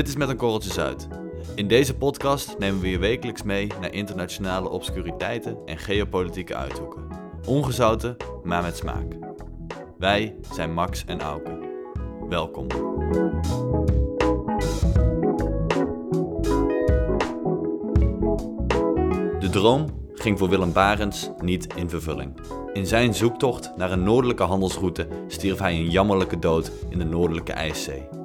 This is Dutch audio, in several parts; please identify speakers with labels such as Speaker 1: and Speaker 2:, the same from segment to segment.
Speaker 1: Dit is Met een Korreltje Zuid. In deze podcast nemen we je wekelijks mee naar internationale obscuriteiten en geopolitieke uithoeken. Ongezouten, maar met smaak. Wij zijn Max en Auke. Welkom. De droom ging voor Willem Barents niet in vervulling. In zijn zoektocht naar een noordelijke handelsroute stierf hij een jammerlijke dood in de Noordelijke IJszee.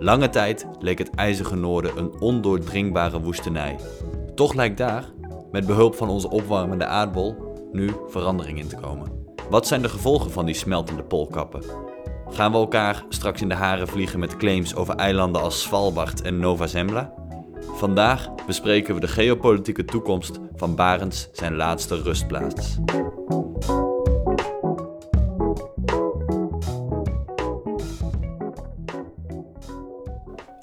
Speaker 1: Lange tijd leek het ijzige noorden een ondoordringbare woestenij. Toch lijkt daar, met behulp van onze opwarmende aardbol, nu verandering in te komen. Wat zijn de gevolgen van die smeltende poolkappen? Gaan we elkaar straks in de haren vliegen met claims over eilanden als Svalbard en Nova Zembla? Vandaag bespreken we de geopolitieke toekomst van Barents zijn laatste rustplaats.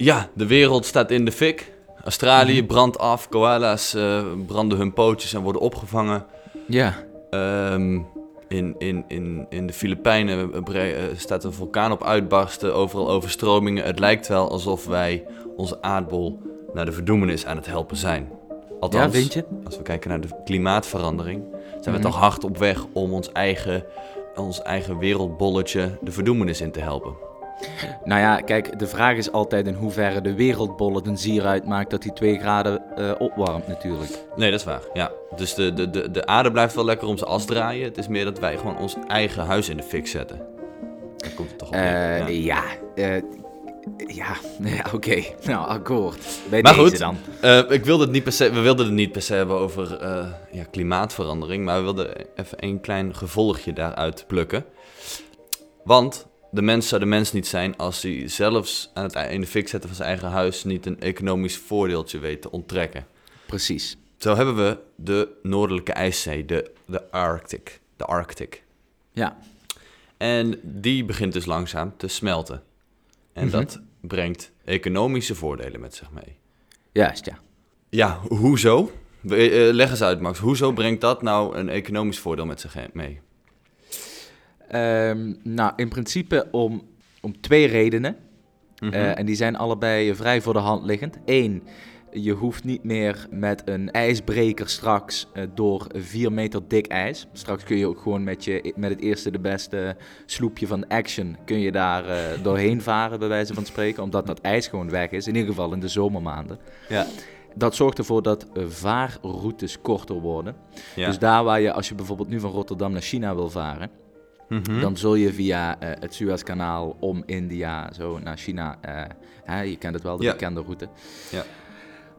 Speaker 1: Ja, de wereld staat in de fik. Australië brandt af, koala's eh, branden hun pootjes en worden opgevangen.
Speaker 2: Ja,
Speaker 1: Ehm, in, in, in, in de Filipijnen eh, eh, staat een vulkaan op uitbarsten, overal overstromingen. Het lijkt wel alsof wij onze aardbol naar de verdoemenis aan het helpen zijn. Althans,
Speaker 2: Ja,
Speaker 1: als we kijken naar de klimaatverandering, zijn we
Speaker 2: Mhm.
Speaker 1: toch hard op weg om ons eigen, ons eigen wereldbolletje de verdoemenis in te helpen.
Speaker 2: Nou ja, kijk, de vraag is altijd in hoeverre de wereldbol het een zier uitmaakt dat die 2 graden eh, opwarmt natuurlijk.
Speaker 1: Nee, dat is waar. Ja. Dus de, de, de, de aarde blijft wel lekker om zijn as draaien. Het is meer dat wij gewoon ons eigen huis in de fik zetten. Daar komt het toch op.
Speaker 2: Eh,
Speaker 1: Ja.
Speaker 2: ja, eh, ja, ja oké. Nou, akkoord. Bij
Speaker 1: Maar
Speaker 2: deze
Speaker 1: goed.
Speaker 2: dan.
Speaker 1: Ik wilde het niet per se, we wilden het niet per se hebben over ja, klimaatverandering, maar we wilden even een klein gevolgje daaruit plukken. Want de mens zou de mens niet zijn als hij zelfs aan het in de fik zetten van zijn eigen huis niet een economisch voordeeltje weet te onttrekken.
Speaker 2: Precies.
Speaker 1: Zo hebben we de Noordelijke IJszee, de, de Arctic. De Arctic.
Speaker 2: Ja,
Speaker 1: En die begint dus langzaam te smelten. En
Speaker 2: Mhm.
Speaker 1: dat brengt economische voordelen met zich mee.
Speaker 2: juist ja.
Speaker 1: Ja, hoezo? Eh, leg eens uit, Max. Hoezo brengt dat nou een economisch voordeel met zich mee?
Speaker 2: Ehm, nou, in principe om, om twee redenen.
Speaker 1: Mhm.
Speaker 2: Eh, en die zijn allebei vrij voor de hand liggend. Eén, je hoeft niet meer met een ijsbreker straks eh, door 4 meter dik ijs. Straks kun je ook gewoon met, je, met het eerste de beste sloepje van Action... kun je daar eh, doorheen varen, bij wijze van spreken. Omdat dat ijs gewoon weg is, in ieder geval in de zomermaanden.
Speaker 1: ja.
Speaker 2: Dat zorgt ervoor dat vaarroutes korter worden.
Speaker 1: ja.
Speaker 2: Dus daar waar je, als je bijvoorbeeld nu van Rotterdam naar China wil varen...
Speaker 1: Mhm.
Speaker 2: Dan zul je via eh, het Suezkanaal om India zo naar China. eh, hè, je kent het wel, de
Speaker 1: Ja.
Speaker 2: bekende route.
Speaker 1: Ja.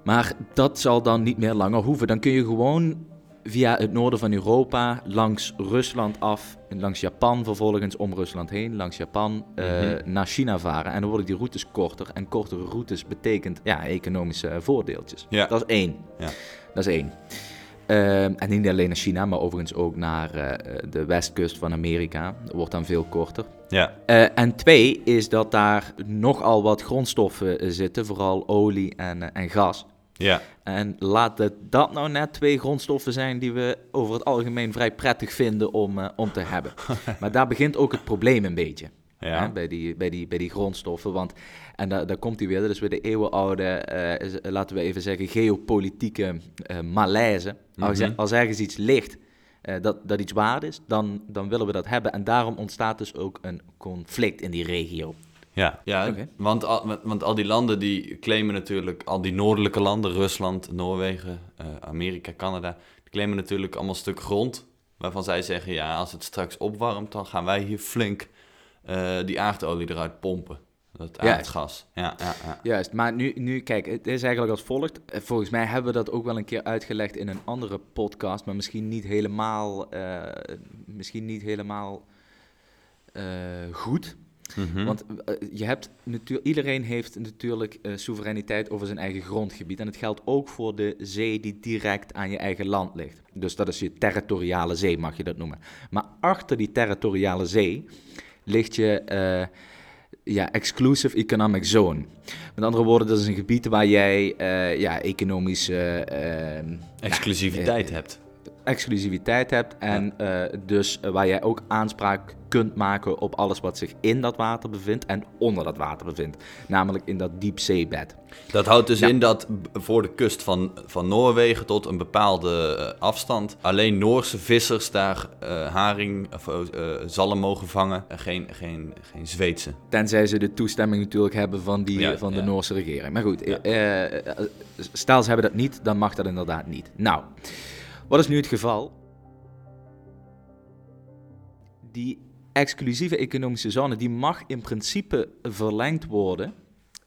Speaker 2: Maar dat zal dan niet meer langer hoeven. Dan kun je gewoon via het noorden van Europa langs Rusland af. En langs Japan vervolgens om Rusland heen. Langs Japan eh,
Speaker 1: Mhm.
Speaker 2: naar China varen. En dan worden die routes korter. En kortere routes betekent ja, economische voordeeltjes.
Speaker 1: Ja.
Speaker 2: Dat is één.
Speaker 1: Ja.
Speaker 2: Dat is één. Ehm, en niet alleen naar China, maar overigens ook naar eh, de westkust van Amerika. Dat wordt dan veel korter.
Speaker 1: ja.
Speaker 2: Eh, en twee is dat daar nogal wat grondstoffen eh, zitten, vooral olie en, en gas.
Speaker 1: Ja.
Speaker 2: En laat het dat nou net twee grondstoffen zijn die we over het algemeen vrij prettig vinden om, om te hebben. maar daar begint ook het probleem een beetje. Hè,
Speaker 1: Ja.
Speaker 2: bij, die, bij, die, bij die grondstoffen. Want, en daar, daar komt hij weer, dus weer de eeuwenoude, eh, is- laten we even zeggen, geopolitieke eh, malaise. Als,
Speaker 1: Mhm.
Speaker 2: als ergens iets ligt eh, dat, dat iets waard is, dan, dan willen we dat hebben. En daarom ontstaat dus ook een conflict in die regio.
Speaker 1: Ja, ja want, al, want- al die landen die claimen natuurlijk, al die noordelijke landen, Rusland, Noorwegen, eh, Amerika, Canada, die claimen natuurlijk allemaal een stuk grond. Waarvan zij zeggen, ja, als het straks opwarmt, dan gaan wij hier flink eh, die aardolie eruit pompen. Dat aardgas. Ja, ja, ja.
Speaker 2: Juist, maar nu, nu, kijk, het is eigenlijk als volgt. Eh, Volgens mij hebben we dat ook wel een keer uitgelegd in een andere podcast, maar misschien niet helemaal, eh, misschien niet helemaal goed.
Speaker 1: Mhm.
Speaker 2: Want je hebt natuurlijk, iedereen heeft natuurlijk soevereiniteit over zijn eigen grondgebied. En het geldt ook voor de zee die direct aan je eigen land ligt. Dus dat is je territoriale zee, mag je dat noemen. Maar achter die territoriale zee ligt je eh, ja, exclusive economic zone. Met andere woorden, dat is een gebied waar jij eh, ja, economisch... eh,
Speaker 1: Exclusiviteit hebt.
Speaker 2: Exclusiviteit hebt en eh, dus eh, waar jij ook aanspraak kunt maken op alles wat zich in dat water bevindt en onder dat water bevindt, namelijk in dat diepzeebed.
Speaker 1: Dat houdt dus in dat voor de kust van, van Noorwegen tot een bepaalde eh, afstand alleen Noorse vissers daar eh, haring of eh, zalm mogen vangen en geen, geen, geen Zweedse.
Speaker 2: Tenzij ze de toestemming natuurlijk hebben van, die,
Speaker 1: Ja,
Speaker 2: van de. Noorse regering. Maar goed, stel ze hebben dat niet, dan mag dat inderdaad niet. Nou, wat is nu het geval? Die exclusieve economische zone, die mag in principe verlengd worden.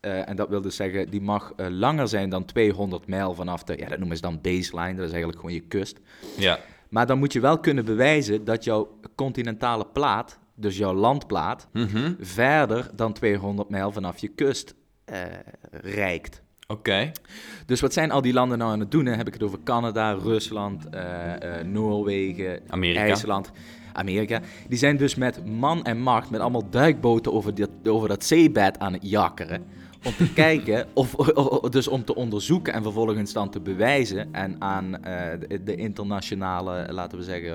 Speaker 2: Eh, en dat wil dus zeggen, die mag eh, langer zijn dan 200 mijl vanaf de, ja, dat noemen ze dan baseline, dat is eigenlijk gewoon je kust.
Speaker 1: Ja,
Speaker 2: Maar dan moet je wel kunnen bewijzen dat jouw continentale plaat, dus jouw landplaat,
Speaker 1: Mhm.
Speaker 2: verder dan 200 mijl vanaf je kust eh, reikt.
Speaker 1: Oké.
Speaker 2: Dus wat zijn al die landen nou aan het doen? Dan heb ik het over Canada, Rusland, eh, eh, Noorwegen,
Speaker 1: Amerika.
Speaker 2: IJsland, Amerika. Die zijn dus met man en macht, met allemaal duikboten over, dit, over dat zeebed aan het jakkeren. Om te kijken, of, dus om te onderzoeken en vervolgens dan te bewijzen. En aan eh, de, de internationale, laten we zeggen,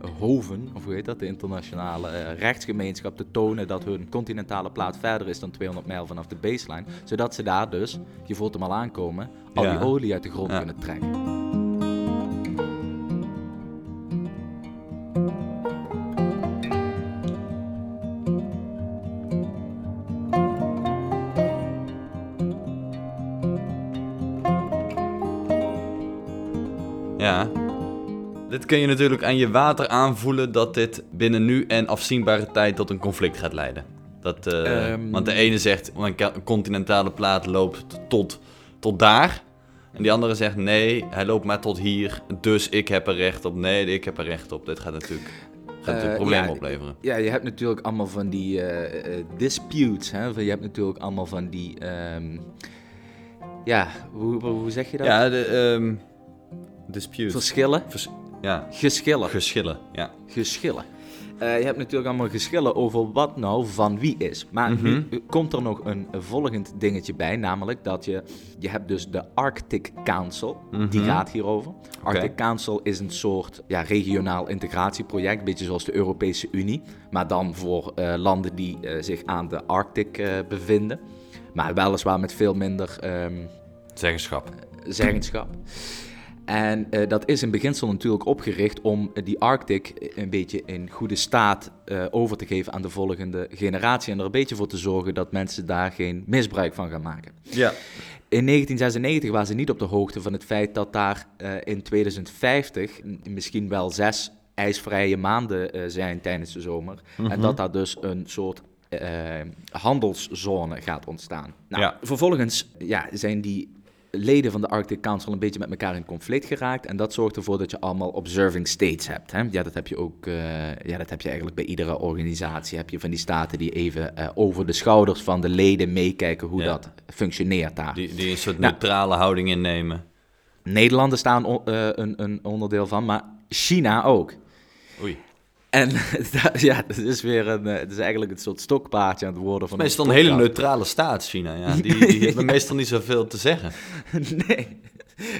Speaker 2: eh, hoven, of hoe heet dat? De internationale eh, rechtsgemeenschap te tonen dat hun continentale plaat verder is dan 200 mijl vanaf de baseline. Zodat ze daar dus, je voelt hem al aankomen, al
Speaker 1: Ja.
Speaker 2: die olie uit de grond
Speaker 1: Ja.
Speaker 2: kunnen trekken.
Speaker 1: Dit kun je natuurlijk aan je water aanvoelen dat dit binnen nu en afzienbare tijd tot een conflict gaat leiden. Dat, eh,
Speaker 2: Ehm.
Speaker 1: Want de ene zegt, mijn ka- continentale plaat loopt tot, tot daar. En die andere zegt, nee, hij loopt maar tot hier, dus ik heb er recht op. Nee, ik heb er recht op. Dit gaat natuurlijk, gaat natuurlijk
Speaker 2: Eh,
Speaker 1: problemen
Speaker 2: ja,
Speaker 1: opleveren.
Speaker 2: Ja, je hebt natuurlijk allemaal van die eh, disputes. Hè? Je hebt natuurlijk allemaal van die. ehm, ja, hoe, zeg je dat?
Speaker 1: Ja, de ehm dispute.
Speaker 2: Verschillen.
Speaker 1: Vers- ja,
Speaker 2: Geschillen.
Speaker 1: geschillen. Ja.
Speaker 2: geschillen. Eh, je hebt natuurlijk allemaal geschillen over wat nou van wie is. Maar nu eh, komt er nog een volgend dingetje bij, namelijk dat je, je hebt dus de Arctic Council, die gaat hierover. Arctic Council is een soort ja, regionaal integratieproject, een beetje zoals de Europese Unie, maar dan voor eh, landen die zich aan de Arctic bevinden. Maar weliswaar met veel minder ehm,
Speaker 1: Zeggenschap.
Speaker 2: zeggenschap. En eh, dat is in beginsel natuurlijk opgericht om eh, die Arctic een beetje in goede staat eh, over te geven aan de volgende generatie. En er een beetje voor te zorgen dat mensen daar geen misbruik van gaan maken.
Speaker 1: Ja.
Speaker 2: In 1996 waren ze niet op de hoogte van het feit dat daar eh, in 2050 m- misschien wel zes ijsvrije maanden eh, zijn tijdens de zomer. En dat daar dus een soort eh, handelszone gaat ontstaan. Nou,
Speaker 1: Ja.
Speaker 2: Vervolgens ja, zijn die leden van de Arctic Council een beetje met elkaar in conflict geraakt. En dat zorgt ervoor dat je allemaal observing states hebt. Hè? Ja, dat heb je ook eh, ja, dat heb je eigenlijk bij iedere organisatie. Heb je van die staten die even eh, over de schouders van de leden meekijken hoe
Speaker 1: Ja.
Speaker 2: dat functioneert daar.
Speaker 1: Die, die een soort
Speaker 2: Nou.
Speaker 1: neutrale houding innemen.
Speaker 2: Nederlanden staan eh, een, een onderdeel van, maar China ook.
Speaker 1: Oei.
Speaker 2: En ja, dat is weer een, eh, het is eigenlijk een soort stokpaardje aan het worden van
Speaker 1: Meestal
Speaker 2: onze
Speaker 1: een hele neutrale staat, China. Ja. Die, die hebben meestal niet zoveel te zeggen.
Speaker 2: Nee.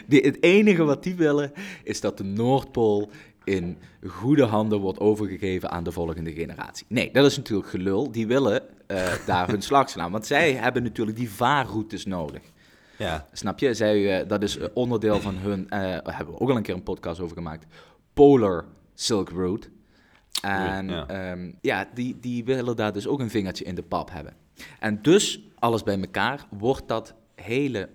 Speaker 2: Die, het enige wat die willen is dat de Noordpool in goede handen wordt overgegeven aan de volgende generatie. Nee, dat is natuurlijk gelul. Die willen eh, daar hun slag slaan. Want zij hebben natuurlijk die vaarroutes nodig.
Speaker 1: Ja.
Speaker 2: Snap je? Zij, eh, dat is onderdeel van hun, daar hebben we ook al een keer een podcast over gemaakt, Polar Silk Route. En
Speaker 1: Ja.
Speaker 2: ja, ja die, die willen daar dus ook een vingertje in de pap hebben. En dus, alles bij elkaar, wordt dat hele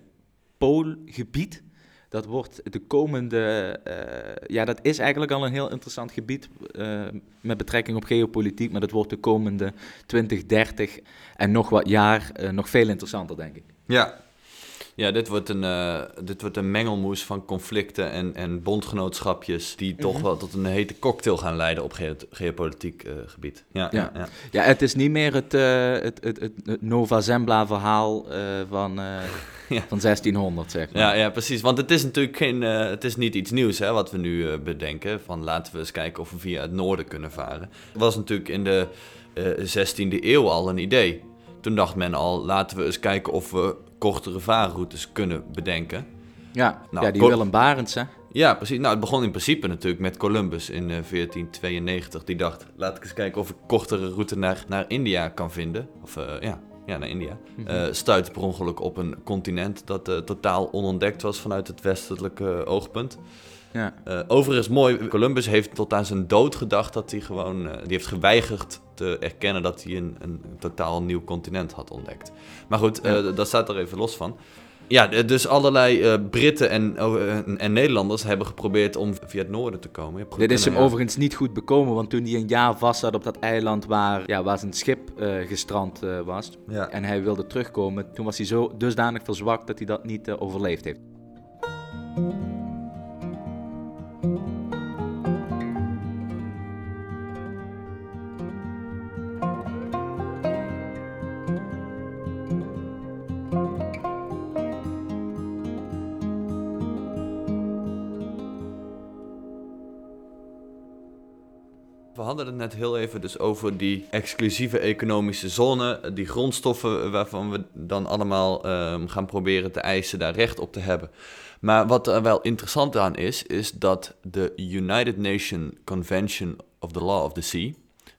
Speaker 2: poolgebied, dat wordt de komende, eh, ja, dat is eigenlijk al een heel interessant gebied eh, met betrekking op geopolitiek, maar dat wordt de komende 20, 30 en nog wat jaar eh, nog veel interessanter, denk ik.
Speaker 1: Ja. Ja, dit wordt een, eh, dit wordt een mengelmoes van conflicten en, en bondgenootschapjes... die toch wel tot een hete cocktail gaan leiden op geo- geopolitiek eh, gebied. Ja, ja.
Speaker 2: Ja.
Speaker 1: ja.
Speaker 2: Het is niet meer het, eh, het, het, het, het Nova Zembla verhaal eh, van,
Speaker 1: Ja.
Speaker 2: van 1600, zeg maar.
Speaker 1: Ja, ja, precies. Want het is natuurlijk geen, het is niet iets nieuws hè, wat we nu bedenken. Van laten we eens kijken of we via het noorden kunnen varen. Het was natuurlijk in de eh 16e eeuw al een idee. Toen dacht men al, laten we eens kijken of we kortere vaarroutes kunnen bedenken.
Speaker 2: Ja,
Speaker 1: Nou,
Speaker 2: ja die Willem Barents, hè.
Speaker 1: Ja, precies. Nou, het begon in principe natuurlijk met Columbus in eh, 1492. Die dacht, laat ik eens kijken of ik kortere route naar, naar India kan vinden. Of eh, ja, ja, naar India. Eh stuitte per ongeluk op een continent dat eh, totaal onontdekt was vanuit het westelijke eh, oogpunt.
Speaker 2: Ja.
Speaker 1: Eh, overigens mooi, Columbus heeft tot aan zijn dood gedacht dat hij gewoon... eh, die heeft geweigerd te erkennen dat hij een, een totaal nieuw continent had ontdekt. Maar goed, eh,
Speaker 2: Ja.
Speaker 1: dat staat er even los van. Ja, dus allerlei Britten en, oh, en, en Nederlanders hebben geprobeerd om via het noorden te komen.
Speaker 2: Dit is hem
Speaker 1: ja.
Speaker 2: overigens niet goed bekomen, want toen hij een jaar vast zat op dat eiland waar, ja, waar zijn schip gestrand was
Speaker 1: Ja.
Speaker 2: en hij wilde terugkomen, toen was hij zo dusdanig verzwakt dat hij dat niet overleefd heeft.
Speaker 1: We hadden het net heel even dus over die exclusieve economische zone, die grondstoffen waarvan we dan allemaal ehm, gaan proberen te eisen daar recht op te hebben. Maar wat er wel interessant aan is, is dat de United Nations Convention of the Law of the Sea,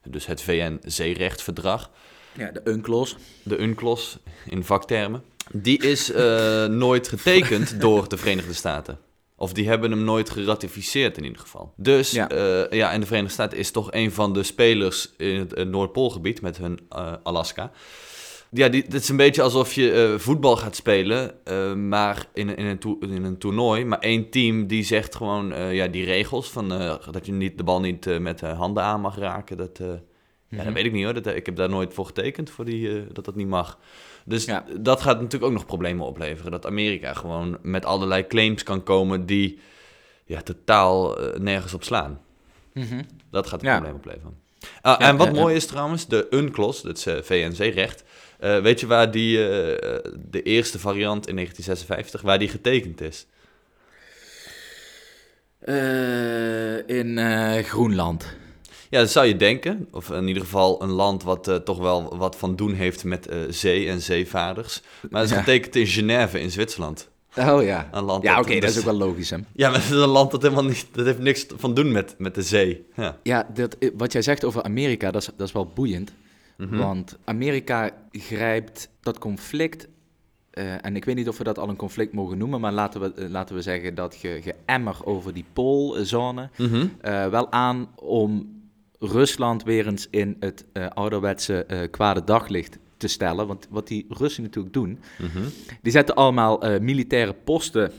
Speaker 1: dus het VN-zeerechtverdrag,
Speaker 2: Ja, de UNCLOS.
Speaker 1: de UNCLOS in vaktermen, die is eh, nooit getekend door de Verenigde Staten. Of die hebben hem nooit geratificeerd in ieder geval. Dus
Speaker 2: Ja.
Speaker 1: ja, ja en de Verenigde Staten is toch een van de spelers in het, eh, Noordpoolgebied met hun eh, Alaska. Ja, die, het is een beetje alsof je voetbal gaat spelen, maar in, een- in, een to- in een toernooi. Maar één team die zegt gewoon ja, die regels van dat je niet, de bal niet met de handen aan mag raken. Dat, ja,
Speaker 2: Mhm.
Speaker 1: dat weet ik niet hoor. Dat, ik heb daar nooit voor getekend, voor die, dat dat niet mag. Dus
Speaker 2: Ja.
Speaker 1: dat gaat natuurlijk ook nog problemen opleveren. Dat Amerika gewoon met allerlei claims kan komen die ja, totaal eh, nergens op slaan.
Speaker 2: Mhm.
Speaker 1: Dat gaat een
Speaker 2: Ja.
Speaker 1: probleem opleveren. Ah,
Speaker 2: Ja,
Speaker 1: en wat mooi is trouwens, de UNCLOS, dat is eh, VNC-recht. Eh, weet je waar die, de eerste variant in 1956, waar die getekend is?
Speaker 2: In Groenland.
Speaker 1: Ja, dat zou je denken. Of in ieder geval een land wat eh, toch wel wat van doen heeft met eh, zee en zeevaarders. Maar het is
Speaker 2: Ja.
Speaker 1: getekend in Genève in Zwitserland.
Speaker 2: Oh ja.
Speaker 1: Een land
Speaker 2: Ja,
Speaker 1: dat-
Speaker 2: oké, dat is
Speaker 1: dus-
Speaker 2: ook wel logisch, hè.
Speaker 1: Ja, maar het is een land dat helemaal niet... Dat heeft niks van doen met, met de zee. Ja.
Speaker 2: Ja, dat, eh, wat jij zegt over Amerika, dat is, dat is wel boeiend.
Speaker 1: Mhm.
Speaker 2: Want Amerika grijpt dat conflict, en ik weet niet of we dat al een conflict mogen noemen, maar laten we, laten we zeggen dat je geëmmer over die poolzone
Speaker 1: Mhm.
Speaker 2: wel aan om Rusland weer eens in het eh, ouderwetse eh, kwade daglicht te stellen. Want wat die Russen natuurlijk doen,
Speaker 1: Mhm.
Speaker 2: die zetten allemaal eh, militaire posten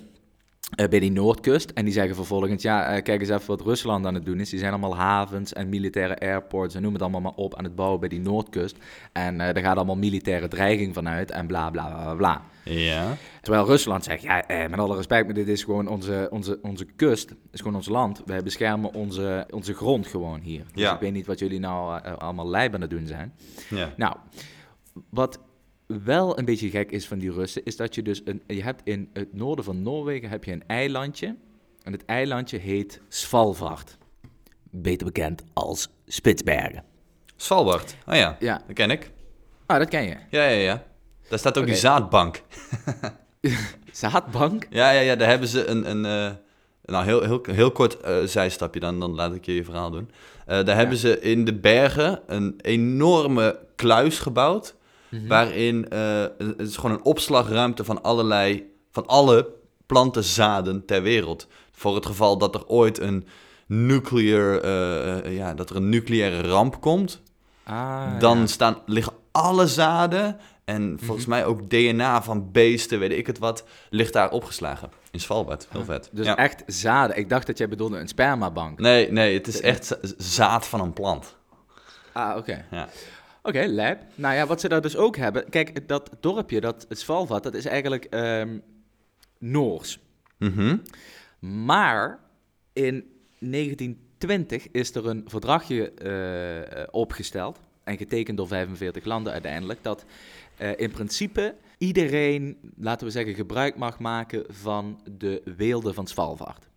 Speaker 2: bij die Noordkust. En die zeggen vervolgens, ja, eh, kijk eens even wat Rusland aan het doen is. Die zijn allemaal havens en militaire airports en noem het allemaal maar op aan het bouwen bij die Noordkust. En eh daar gaat allemaal militaire dreiging vanuit en bla bla bla bla.
Speaker 1: Ja.
Speaker 2: Terwijl Rusland zegt, ja, eh, met alle respect, maar dit is gewoon onze, onze, onze kust, is gewoon ons land. Wij beschermen onze, onze grond gewoon hier. Dus
Speaker 1: Ja.
Speaker 2: ik weet niet wat jullie nou eh, allemaal lijp aan het doen zijn.
Speaker 1: ja.
Speaker 2: Nou, wat wel een beetje gek is van die Russen, is dat je dus een, je hebt in het noorden van Noorwegen heb je een eilandje. En het eilandje heet Svalbard. Beter bekend als Spitsbergen.
Speaker 1: Svalbard. Oh ja,
Speaker 2: Ja,
Speaker 1: dat ken ik.
Speaker 2: ah, dat ken je.
Speaker 1: Ja, ja, ja. Daar staat ook die zaadbank.
Speaker 2: Zaadbank?
Speaker 1: Ja, ja, ja, daar hebben ze een... een eh, nou, heel, heel, heel kort eh, zijstapje, dan, dan laat ik je je verhaal doen. Eh, daar hebben ze in de bergen een enorme kluis gebouwd...
Speaker 2: Mhm.
Speaker 1: waarin eh, het is gewoon een opslagruimte van allerlei... van alle plantenzaden ter wereld. Voor het geval dat er ooit een nuclear... eh, eh, ja, dat er een nucleaire ramp komt...
Speaker 2: Ah,
Speaker 1: dan
Speaker 2: ja.
Speaker 1: staan, liggen alle zaden en volgens mij ook DNA van beesten, weet ik het wat, ligt daar opgeslagen. In Svalbard, heel vet.
Speaker 2: Dus
Speaker 1: Ja.
Speaker 2: echt zaden. Ik dacht dat jij bedoelde een spermabank.
Speaker 1: Nee, nee, het is echt za- zaad van een plant.
Speaker 2: Ah, oké.
Speaker 1: Ja.
Speaker 2: Oké, lijp. Nou ja, wat ze daar dus ook hebben... Kijk, dat dorpje, dat het Svalbard, dat is eigenlijk ehm, Noors.
Speaker 1: Mhm.
Speaker 2: Maar in 1920 is er een verdragje eh, opgesteld en getekend door 45 landen uiteindelijk, dat eh, in principe iedereen, laten we zeggen, gebruik mag maken van de weelde van Svalbard.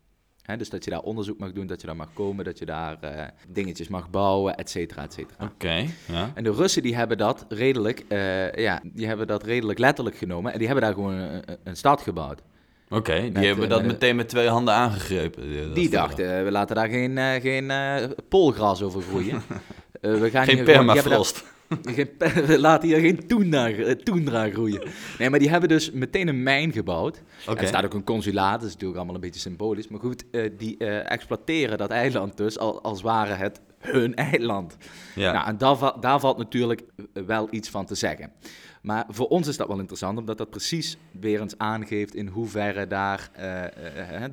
Speaker 2: Dus dat je daar onderzoek mag doen, dat je daar mag komen, dat je daar eh, dingetjes mag bouwen, et cetera, et cetera.
Speaker 1: Oké, ja.
Speaker 2: En de Russen die hebben dat redelijk, eh, ja, die hebben dat redelijk letterlijk genomen en die hebben daar gewoon een, stad gebouwd.
Speaker 1: Oké, die
Speaker 2: Met,
Speaker 1: hebben
Speaker 2: eh,
Speaker 1: dat
Speaker 2: met-
Speaker 1: meteen met twee handen aangegrepen. eh,
Speaker 2: Die dachten, we laten daar geen, eh, geen eh, poolgras over groeien. Eh, we gaan
Speaker 1: Geen permafrost.
Speaker 2: We laten hier geen toendra, eh, toendra groeien. Nee, maar die hebben dus meteen een mijn gebouwd. Er staat ook een consulaat, dat is natuurlijk allemaal een beetje symbolisch. Maar goed, eh, die eh, exploiteren dat eiland dus al, als ware het hun eiland.
Speaker 1: Ja.
Speaker 2: Nou, en daar, va- daar valt natuurlijk wel iets van te zeggen. Maar voor ons is dat wel interessant, omdat dat precies weer eens aangeeft in hoeverre daar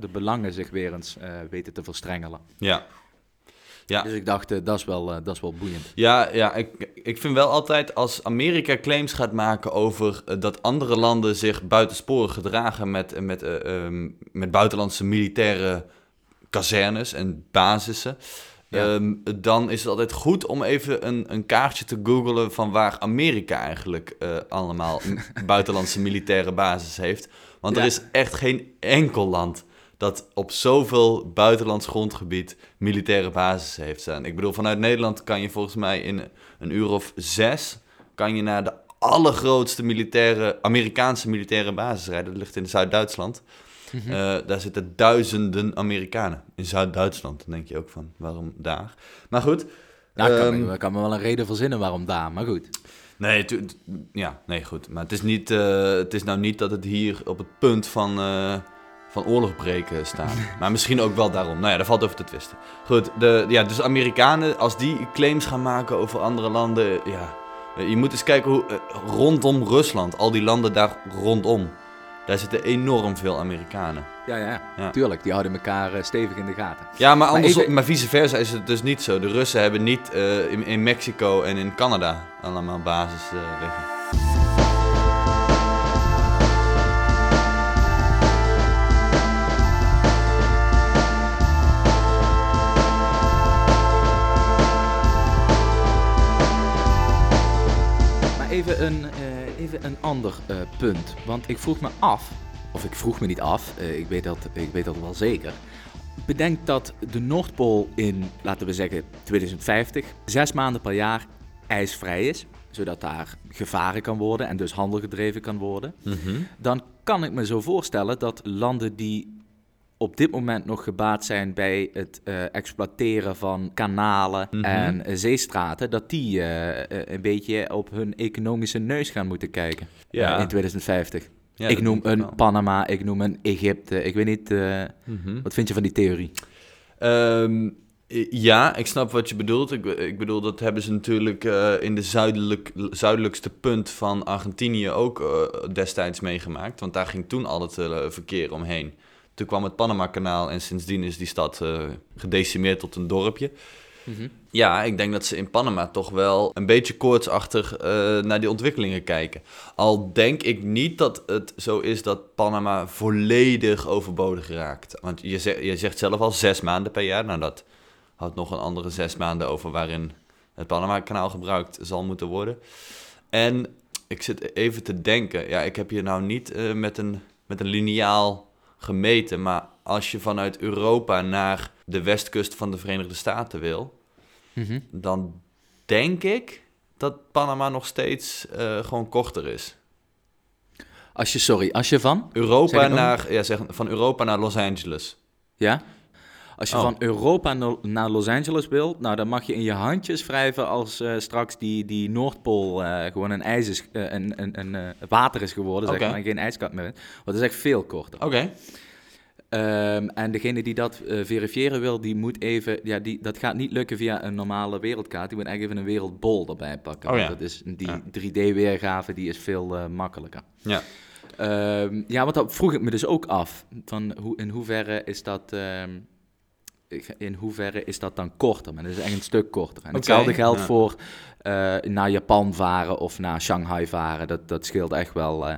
Speaker 2: de belangen zich weer eens weten te verstrengelen.
Speaker 1: ja. Ja.
Speaker 2: Dus ik dacht, eh, dat, is wel, eh, dat is wel boeiend.
Speaker 1: Ja, ja ik, ik vind wel altijd als Amerika claims gaat maken over eh, dat andere landen zich buitensporig gedragen met, met, eh, ehm, met buitenlandse militaire kazernes en basissen.
Speaker 2: Ja.
Speaker 1: ehm, dan is het altijd goed om even een, een kaartje te googlen van waar Amerika eigenlijk allemaal buitenlandse militaire basis heeft. Want er is echt geen enkel land dat op zoveel buitenlands grondgebied militaire basis heeft staan. Ik bedoel, vanuit Nederland kan je volgens mij in een uur of zes... kan je naar de allergrootste militaire, Amerikaanse militaire basis rijden. Dat ligt in Zuid-Duitsland.
Speaker 2: Mhm.
Speaker 1: Eh, daar zitten duizenden Amerikanen in Zuid-Duitsland. Dan denk je ook van, waarom daar? Maar goed.
Speaker 2: Ik kan,
Speaker 1: ehm,
Speaker 2: me- ik kan me wel een reden verzinnen waarom daar, maar goed.
Speaker 1: Nee, ja, nee, goed. Maar het is, niet, eh, het is nou niet dat het hier op het punt van, eh, van oorlog breken staat. maar misschien ook wel daarom. Nou ja, daar valt over te twisten. Goed, de, ja, dus Amerikanen, als die claims gaan maken over andere landen, ja... Je moet eens kijken hoe eh, rondom Rusland, al die landen daar rondom, daar zitten enorm veel Amerikanen.
Speaker 2: Ja, ja,
Speaker 1: Ja.
Speaker 2: tuurlijk. Die houden elkaar eh, stevig in de gaten.
Speaker 1: Ja, maar,
Speaker 2: even-
Speaker 1: maar vice versa is het dus niet zo. De Russen hebben niet eh, in, in Mexico en in Canada allemaal basis liggen.
Speaker 2: Even een, eh, even een ander eh, punt. Want ik vroeg me af, of ik vroeg me niet af, eh, ik, weet dat, ik weet dat wel zeker. Bedenk dat de Noordpool in, laten we zeggen, 2050, zes maanden per jaar ijsvrij is. Zodat daar gevaren kan worden en dus handel gedreven kan worden. Dan kan ik me zo voorstellen dat landen die op dit moment nog gebaat zijn bij het eh, exploiteren van kanalen
Speaker 1: Mhm.
Speaker 2: en eh, zeestraten, dat die eh, een beetje op hun economische neus gaan moeten kijken
Speaker 1: Ja.
Speaker 2: in 2050.
Speaker 1: Ja,
Speaker 2: ik noem een
Speaker 1: wel.
Speaker 2: Panama, ik noem een Egypte. Ik weet niet,
Speaker 1: Mhm.
Speaker 2: wat vind je van die theorie?
Speaker 1: Ehm, ja, ik snap wat je bedoelt. Ik, ik bedoel, dat hebben ze natuurlijk in de zuidelijk, zuidelijkste punt van Argentinië ook destijds meegemaakt. Want daar ging toen al het verkeer omheen. Toen kwam het Panama-kanaal en sindsdien is die stad eh, gedecimeerd tot een dorpje. Ja, ik denk dat ze in Panama toch wel een beetje koortsachtig eh, naar die ontwikkelingen kijken. Al denk ik niet dat het zo is dat Panama volledig overbodig raakt. Want je zegt, je zegt zelf al zes maanden per jaar. Nou, dat houdt nog een andere zes maanden over waarin het Panama-kanaal gebruikt zal moeten worden. En ik zit even te denken, ja, ik heb hier nou niet eh, met, een, met een liniaal gemeten, maar als je vanuit Europa naar de westkust van de Verenigde Staten wil,
Speaker 2: Mhm.
Speaker 1: dan denk ik dat Panama nog steeds eh, gewoon korter is.
Speaker 2: Als je, sorry, als je van?
Speaker 1: Europa naar, ja, zeg, van Europa naar Los Angeles.
Speaker 2: Ja? Als je
Speaker 1: Oh.
Speaker 2: van Europa naar Los Angeles wilt, nou dan mag je in je handjes wrijven als eh, straks die, die Noordpool eh, gewoon een ijs is, eh, een, een, een, water is geworden, zeg maar, en geen ijskat meer. is. Want dat is echt veel korter.
Speaker 1: Oké.
Speaker 2: Ehm, en degene die dat verifiëren wil, die moet even, ja, die, dat gaat niet lukken via een normale wereldkaart. Die moet eigenlijk even een wereldbol erbij pakken.
Speaker 1: Oh ja.
Speaker 2: Dat is, die
Speaker 1: Ja.
Speaker 2: 3D-weergave die is veel makkelijker.
Speaker 1: Ja.
Speaker 2: Ehm, ja, want dat vroeg ik me dus ook af. Van hoe, in hoeverre is dat... ehm, in hoeverre is dat dan korter? Maar dat is echt een stuk korter. En
Speaker 1: Oké,
Speaker 2: hetzelfde geldt
Speaker 1: ja.
Speaker 2: voor eh, naar Japan varen of naar Shanghai varen. Dat, dat, scheelt, echt wel, eh,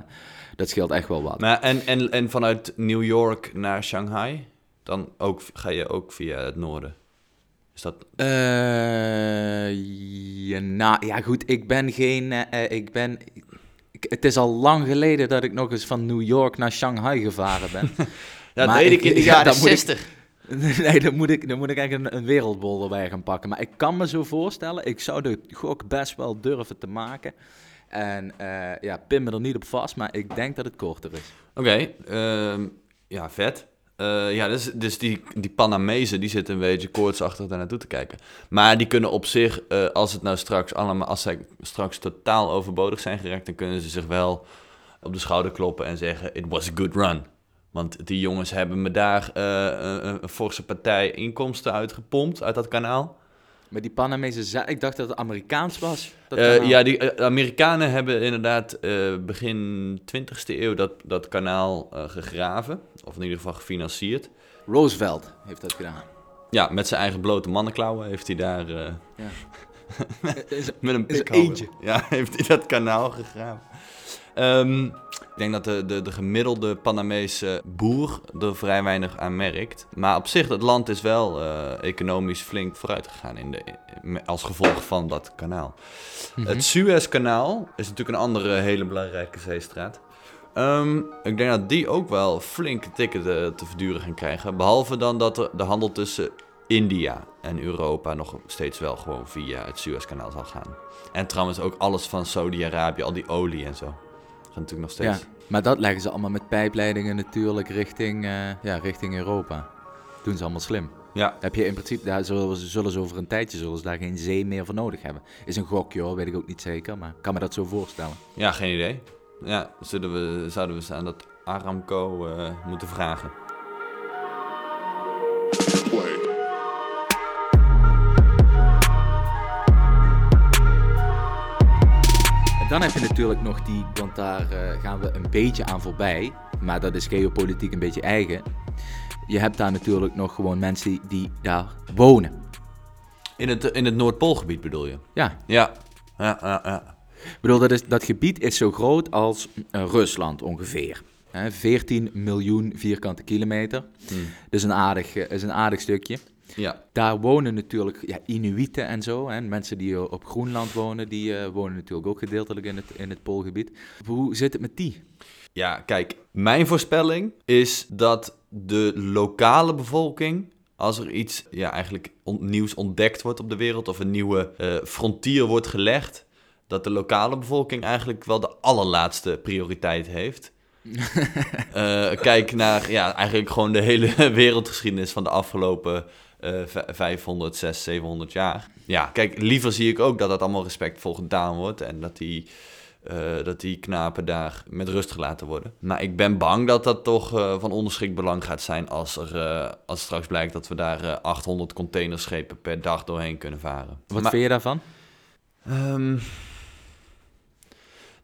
Speaker 2: dat scheelt echt wel wat.
Speaker 1: Maar en, en, en vanuit New York naar Shanghai, dan ook, ga je ook via het noorden. Is dat...
Speaker 2: Eh, ja, nou, ja, goed, ik ben geen... ik ben... ik- het is al lang geleden dat ik nog eens van New York naar Shanghai gevaren ben.
Speaker 1: Dat
Speaker 2: Maar
Speaker 1: deed
Speaker 2: ik-
Speaker 1: in de
Speaker 2: ja,
Speaker 1: jaren
Speaker 2: ik-
Speaker 1: 60.
Speaker 2: nee, dan moet ik, dan moet ik eigenlijk een, een wereldbol erbij gaan pakken. Maar ik kan me zo voorstellen, ik zou de gok best wel durven te maken. En eh, ja, pin me er niet op vast, maar ik denk dat het korter is.
Speaker 1: Oké, ehm, Ja, vet. Eh, ja, dus, dus die, die Panamezen, die zitten een beetje koortsachtig daar naartoe te kijken. Maar die kunnen op zich, eh, als het nou straks allemaal, als zij straks totaal overbodig zijn geraakt, dan kunnen ze zich wel op de schouder kloppen en zeggen, it was a good run. Want die jongens hebben me daar eh, een, een forse partij inkomsten uitgepompt uit dat kanaal.
Speaker 2: Maar die Panamese, ik dacht dat het Amerikaans was. Dat
Speaker 1: Eh, ja, die eh, Amerikanen hebben inderdaad begin 20e eeuw dat, dat kanaal gegraven. Of in ieder geval gefinancierd.
Speaker 2: Roosevelt heeft dat gedaan.
Speaker 1: Ja, met zijn eigen blote mannenklauwen heeft hij daar
Speaker 2: Ja.
Speaker 1: met een pikhouwer-
Speaker 2: eentje.
Speaker 1: Ja, heeft hij dat kanaal gegraven. Ehm, ik denk dat de, de, de gemiddelde Panamese boer er vrij weinig aan merkt. Maar op zich, het land is wel eh, economisch flink vooruit gegaan in de, als gevolg van dat kanaal. Het Suezkanaal is natuurlijk een andere hele belangrijke zeestraat. Ehm, ik denk dat die ook wel flinke tikken te, te verduren gaan krijgen. Behalve dan dat de, de handel tussen India en Europa nog steeds wel gewoon via het Suezkanaal zal gaan. En trouwens ook alles van Saudi-Arabië, al die olie en zo. Natuurlijk nog
Speaker 2: Ja,
Speaker 1: steeds.
Speaker 2: maar dat leggen ze allemaal met pijpleidingen natuurlijk richting, eh, ja, richting Europa. Doen ze allemaal slim.
Speaker 1: Ja,
Speaker 2: Heb je in principe, daar zullen ze, zullen ze over een tijdje zullen ze daar geen zee meer voor nodig hebben. Is een gokje hoor, weet ik ook niet zeker, maar kan me dat zo voorstellen.
Speaker 1: ja geen idee. Ja, zullen we, zouden we ze aan dat Aramco eh, moeten vragen.
Speaker 2: Dan heb je natuurlijk nog die, want daar eh, gaan we een beetje aan voorbij, maar dat is geopolitiek een beetje eigen. Je hebt daar natuurlijk nog gewoon mensen die, daar wonen.
Speaker 1: In het, in het Noordpoolgebied bedoel je?
Speaker 2: Ja,
Speaker 1: Ja, ja, ja. ja.
Speaker 2: ik bedoel, dat, is, dat gebied is zo groot als eh, Rusland ongeveer. Hè, 14 miljoen vierkante kilometer.
Speaker 1: Hmm.
Speaker 2: Dus een aardig, eh, is een aardig stukje.
Speaker 1: Ja.
Speaker 2: Daar wonen natuurlijk ja, Inuiten en zo. Hè. Mensen die op Groenland wonen, die eh, wonen natuurlijk ook gedeeltelijk in het, in het Poolgebied. Hoe zit het met die?
Speaker 1: Ja, kijk, mijn voorspelling is dat de lokale bevolking, als er iets ja, eigenlijk on- nieuws ontdekt wordt op de wereld of een nieuwe eh, frontier wordt gelegd, dat de lokale bevolking eigenlijk wel de allerlaatste prioriteit heeft. Eh, kijk naar ja, eigenlijk gewoon de hele wereldgeschiedenis van de afgelopen eh, v- 500, 600, 700 jaar. Ja, kijk, liever zie ik ook dat dat allemaal respectvol gedaan wordt en dat die eh, dat die knapen daar met rust gelaten worden. Maar ik ben bang dat dat toch eh, van onderschikt belang gaat zijn als, er, eh, als straks blijkt dat we daar eh, 800 containerschepen per dag doorheen kunnen varen.
Speaker 2: Wat
Speaker 1: Maar-
Speaker 2: vind je daarvan?
Speaker 1: Ehm,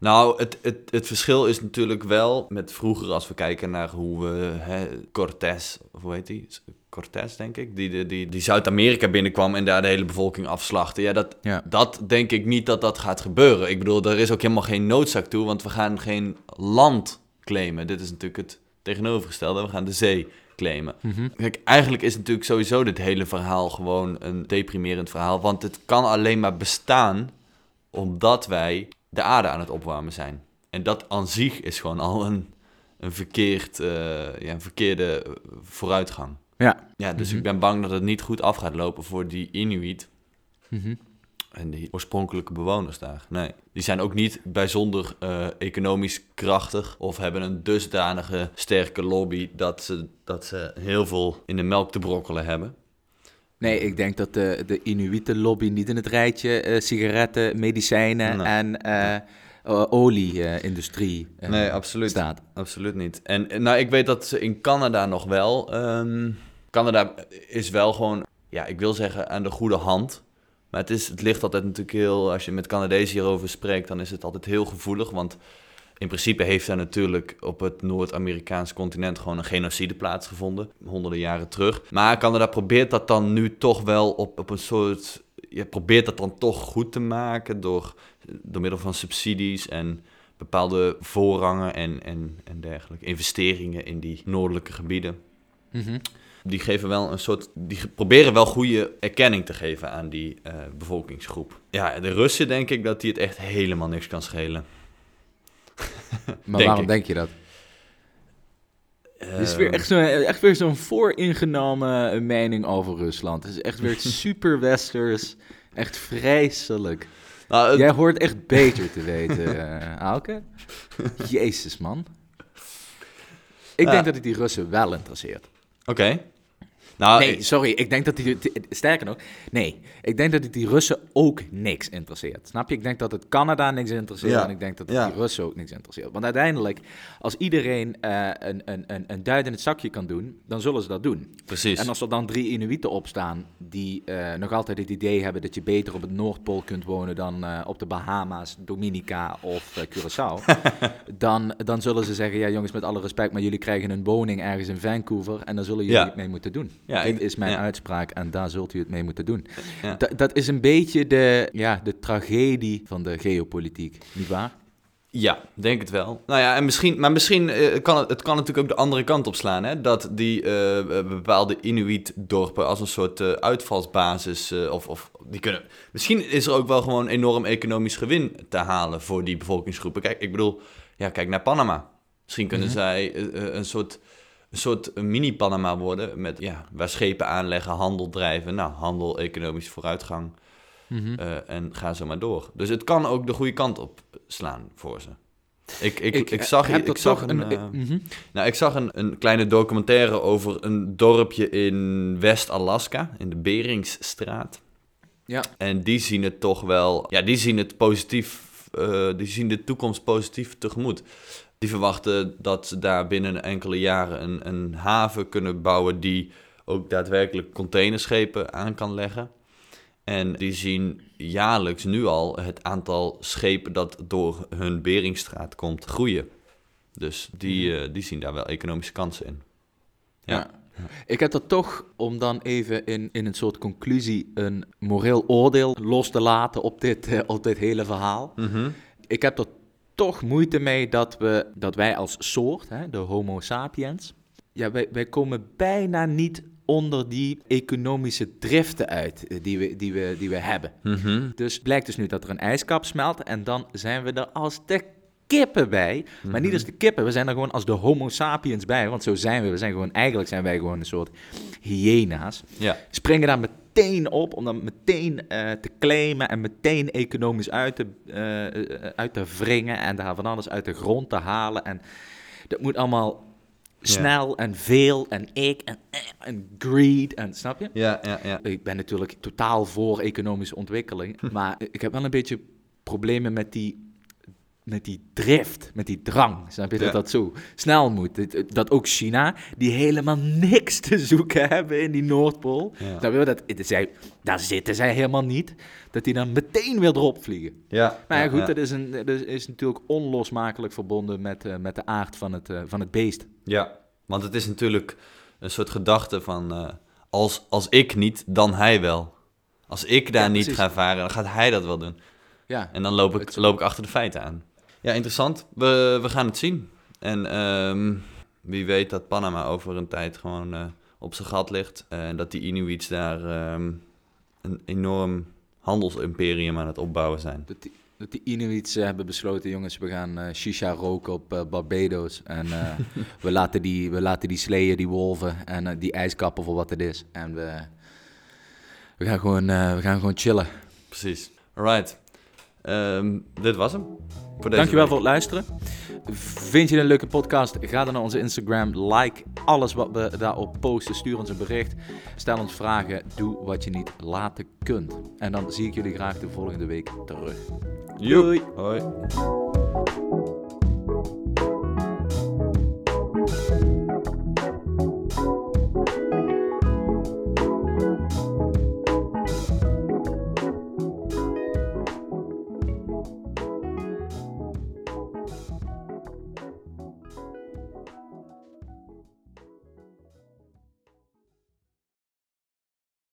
Speaker 1: nou, het, het, het verschil is natuurlijk wel met vroeger als we kijken naar hoe we hè, Cortés, of hoe heet die? Cortés, denk ik, die, die, die, die Zuid-Amerika binnenkwam en daar de hele bevolking afslachtte. Ja, dat,
Speaker 2: Ja.
Speaker 1: dat denk ik niet dat dat gaat gebeuren. Ik bedoel, er is ook helemaal geen noodzaak toe, want we gaan geen land claimen. Dit is natuurlijk het tegenovergestelde, we gaan de zee claimen. Kijk, eigenlijk is natuurlijk sowieso dit hele verhaal gewoon een deprimerend verhaal, want het kan alleen maar bestaan omdat wij de aarde aan het opwarmen zijn. En dat aan zich is gewoon al een, een, verkeerd, eh, ja, een verkeerde vooruitgang.
Speaker 2: Ja.
Speaker 1: Ja, dus
Speaker 2: Mhm.
Speaker 1: ik ben bang dat het niet goed af gaat lopen voor die Inuit
Speaker 2: Mhm.
Speaker 1: en die oorspronkelijke bewoners daar. Nee, die zijn ook niet bijzonder eh, economisch krachtig of hebben een dusdanige sterke lobby dat ze, dat ze heel veel in de melk te brokkelen hebben.
Speaker 2: Nee, ik denk dat de, de Inuiten-lobby niet in het rijtje eh, sigaretten, medicijnen
Speaker 1: Nee.
Speaker 2: en eh, olie-industrie eh,
Speaker 1: Nee, absoluut.
Speaker 2: staat.
Speaker 1: Absoluut niet. En en nou, ik weet dat ze in Canada nog wel. ehm, Canada is wel gewoon, ja, ik wil zeggen aan de goede hand. Maar het, is, het ligt altijd natuurlijk heel, als je met Canadezen hierover spreekt, dan is het altijd heel gevoelig. Want in principe heeft er natuurlijk op het Noord-Amerikaans continent gewoon een genocide plaatsgevonden, honderden jaren terug. Maar Canada probeert dat dan nu toch wel op, op een soort, je probeert dat dan toch goed te maken door, door middel van subsidies en bepaalde voorrangen en, en, en dergelijke investeringen in die noordelijke gebieden.
Speaker 2: Mhm.
Speaker 1: Die geven wel een soort, die proberen wel goede erkenning te geven aan die eh, bevolkingsgroep. Ja, de Russen denk ik dat die het echt helemaal niks kan schelen.
Speaker 2: Maar
Speaker 1: Denk
Speaker 2: waarom
Speaker 1: ik.
Speaker 2: denk je dat? Het is weer
Speaker 1: Ehm,
Speaker 2: echt, zo, echt weer zo'n vooringenomen mening over Rusland. Het is echt weer super westers. Echt vreselijk.
Speaker 1: nou, het-
Speaker 2: Jij hoort echt beter te weten, eh Auke. Jezus, man. Ik
Speaker 1: Ja.
Speaker 2: denk dat het die Russen wel interesseert.
Speaker 1: Oké. Nou,
Speaker 2: nee,
Speaker 1: ik-
Speaker 2: sorry, ik denk dat die, sterker nog, nee, ik denk dat het die Russen ook niks interesseert. Snap je? Ik denk dat het Canada niks interesseert
Speaker 1: Ja.
Speaker 2: en ik denk dat het
Speaker 1: Ja.
Speaker 2: die Russen ook niks interesseert. Want uiteindelijk, als iedereen eh, een, een, een, een duit in het zakje kan doen, dan zullen ze dat doen.
Speaker 1: precies.
Speaker 2: En als er dan drie Inuiten opstaan die eh, nog altijd het idee hebben dat je beter op het Noordpool kunt wonen dan eh, op de Bahama's, Dominica of Curaçao, dan, dan zullen ze zeggen, ja jongens, met alle respect, maar jullie krijgen een woning ergens in Vancouver en daar zullen jullie
Speaker 1: Ja.
Speaker 2: het mee moeten doen.
Speaker 1: Ja,
Speaker 2: Dit is mijn
Speaker 1: ja.
Speaker 2: uitspraak en daar zult u het mee moeten doen.
Speaker 1: Ja.
Speaker 2: Da- dat is een beetje de, ja, de tragedie van de geopolitiek, nietwaar?
Speaker 1: Ja, denk het wel. Nou ja, en misschien, maar misschien eh, kan het, het kan natuurlijk ook de andere kant op slaan. Hè? Dat die eh, bepaalde Inuit-dorpen als een soort eh, uitvalsbasis, of, of die kunnen... Misschien is er ook wel gewoon enorm economisch gewin te halen voor die bevolkingsgroepen. Kijk, ik bedoel, ja, kijk naar Panama. Misschien kunnen
Speaker 2: Mhm.
Speaker 1: zij een soort, een soort mini-Panama worden, met, ja, waar schepen aanleggen, handel drijven. Nou, handel, economisch vooruitgang.
Speaker 2: Mhm.
Speaker 1: Eh, en ga zo maar door. Dus het kan ook de goede kant op slaan voor ze. Ik, ik, ik,
Speaker 2: eh,
Speaker 1: zag, ik zag
Speaker 2: toch
Speaker 1: een, eh,
Speaker 2: mhm.
Speaker 1: nou, ik zag een, een kleine documentaire over een dorpje in West-Alaska, in de Beringsstraat.
Speaker 2: Ja.
Speaker 1: En die zien het toch wel, ja, die zien het positief, eh, die zien de toekomst positief tegemoet. Die verwachten dat ze daar binnen enkele jaren een, een haven kunnen bouwen die ook daadwerkelijk containerschepen aan kan leggen. En die zien jaarlijks nu al het aantal schepen dat door hun Beringstraat komt groeien. Dus die, eh, die zien daar wel economische kansen in. Ja.
Speaker 2: Ja. Ik heb er toch, om dan even in, in een soort conclusie een moreel oordeel los te laten op dit, eh, op dit hele verhaal.
Speaker 1: Mhm.
Speaker 2: Ik heb er toch moeite mee dat, we, dat wij als soort, hè, de Homo sapiens, ja, wij, wij komen bijna niet onder die economische driften uit eh, die we, die we, die we hebben.
Speaker 1: Mhm.
Speaker 2: Dus blijkt dus nu dat er een ijskap smelt en dan zijn we er als de kippen bij. Maar niet als de kippen, we zijn er gewoon als de homo sapiens bij. Want zo zijn we. We zijn gewoon, eigenlijk zijn wij gewoon een soort hyena's.
Speaker 1: Ja.
Speaker 2: Springen daar meteen op om dan meteen eh, te claimen en meteen economisch uit te, eh, eh, uit te wringen. En daar van alles uit de grond te halen. En dat moet allemaal snel en veel en ik en, en greed en snap je?
Speaker 1: Ja, ja, ja.
Speaker 2: Ik ben natuurlijk totaal voor economische ontwikkeling. Maar ik heb wel een beetje problemen met die, met die drift, met die drang. Snap je
Speaker 1: Ja.
Speaker 2: dat dat zo snel moet? Dat- ook China, die helemaal niks te zoeken hebben in die Noordpool.
Speaker 1: Ja.
Speaker 2: Snap je dat? zij, daar zitten zij helemaal niet. Dat die dan meteen weer erop vliegen.
Speaker 1: Ja,
Speaker 2: Maar ja, goed, dat is, een, dat is natuurlijk onlosmakelijk verbonden met, eh, met de aard van het, eh, van het beest.
Speaker 1: Ja, want het is natuurlijk een soort gedachte van... eh, als, als ik niet, dan hij wel. Als ik daar niet ga varen, dan gaat hij dat wel doen.
Speaker 2: Ja,
Speaker 1: En dan loop ik, loop ik achter de feiten aan. Ja, interessant. We, we gaan het zien. En ehm, wie weet dat Panama over een tijd gewoon eh, op zijn gat ligt. Eh, En dat die Inuits daar ehm, een enorm handelsimperium aan het opbouwen zijn.
Speaker 2: Dat die, dat die Inuits eh, hebben besloten, jongens, we gaan shisha roken op Barbados. En we, laten die, we laten die sleeën, die wolven en die ijskappen voor wat het is. En we, we, gaan, gewoon, we gaan gewoon chillen.
Speaker 1: Precies. Alright. Ehm, dit was hem. Voor deze
Speaker 2: Dankjewel voor het luisteren. Vind je een leuke podcast? Ga dan naar onze Instagram. Like alles wat we daarop posten. Stuur ons een bericht. Stel ons vragen. Doe wat je niet laten kunt. En dan zie ik jullie graag de volgende week terug. Doei.
Speaker 1: Hoi.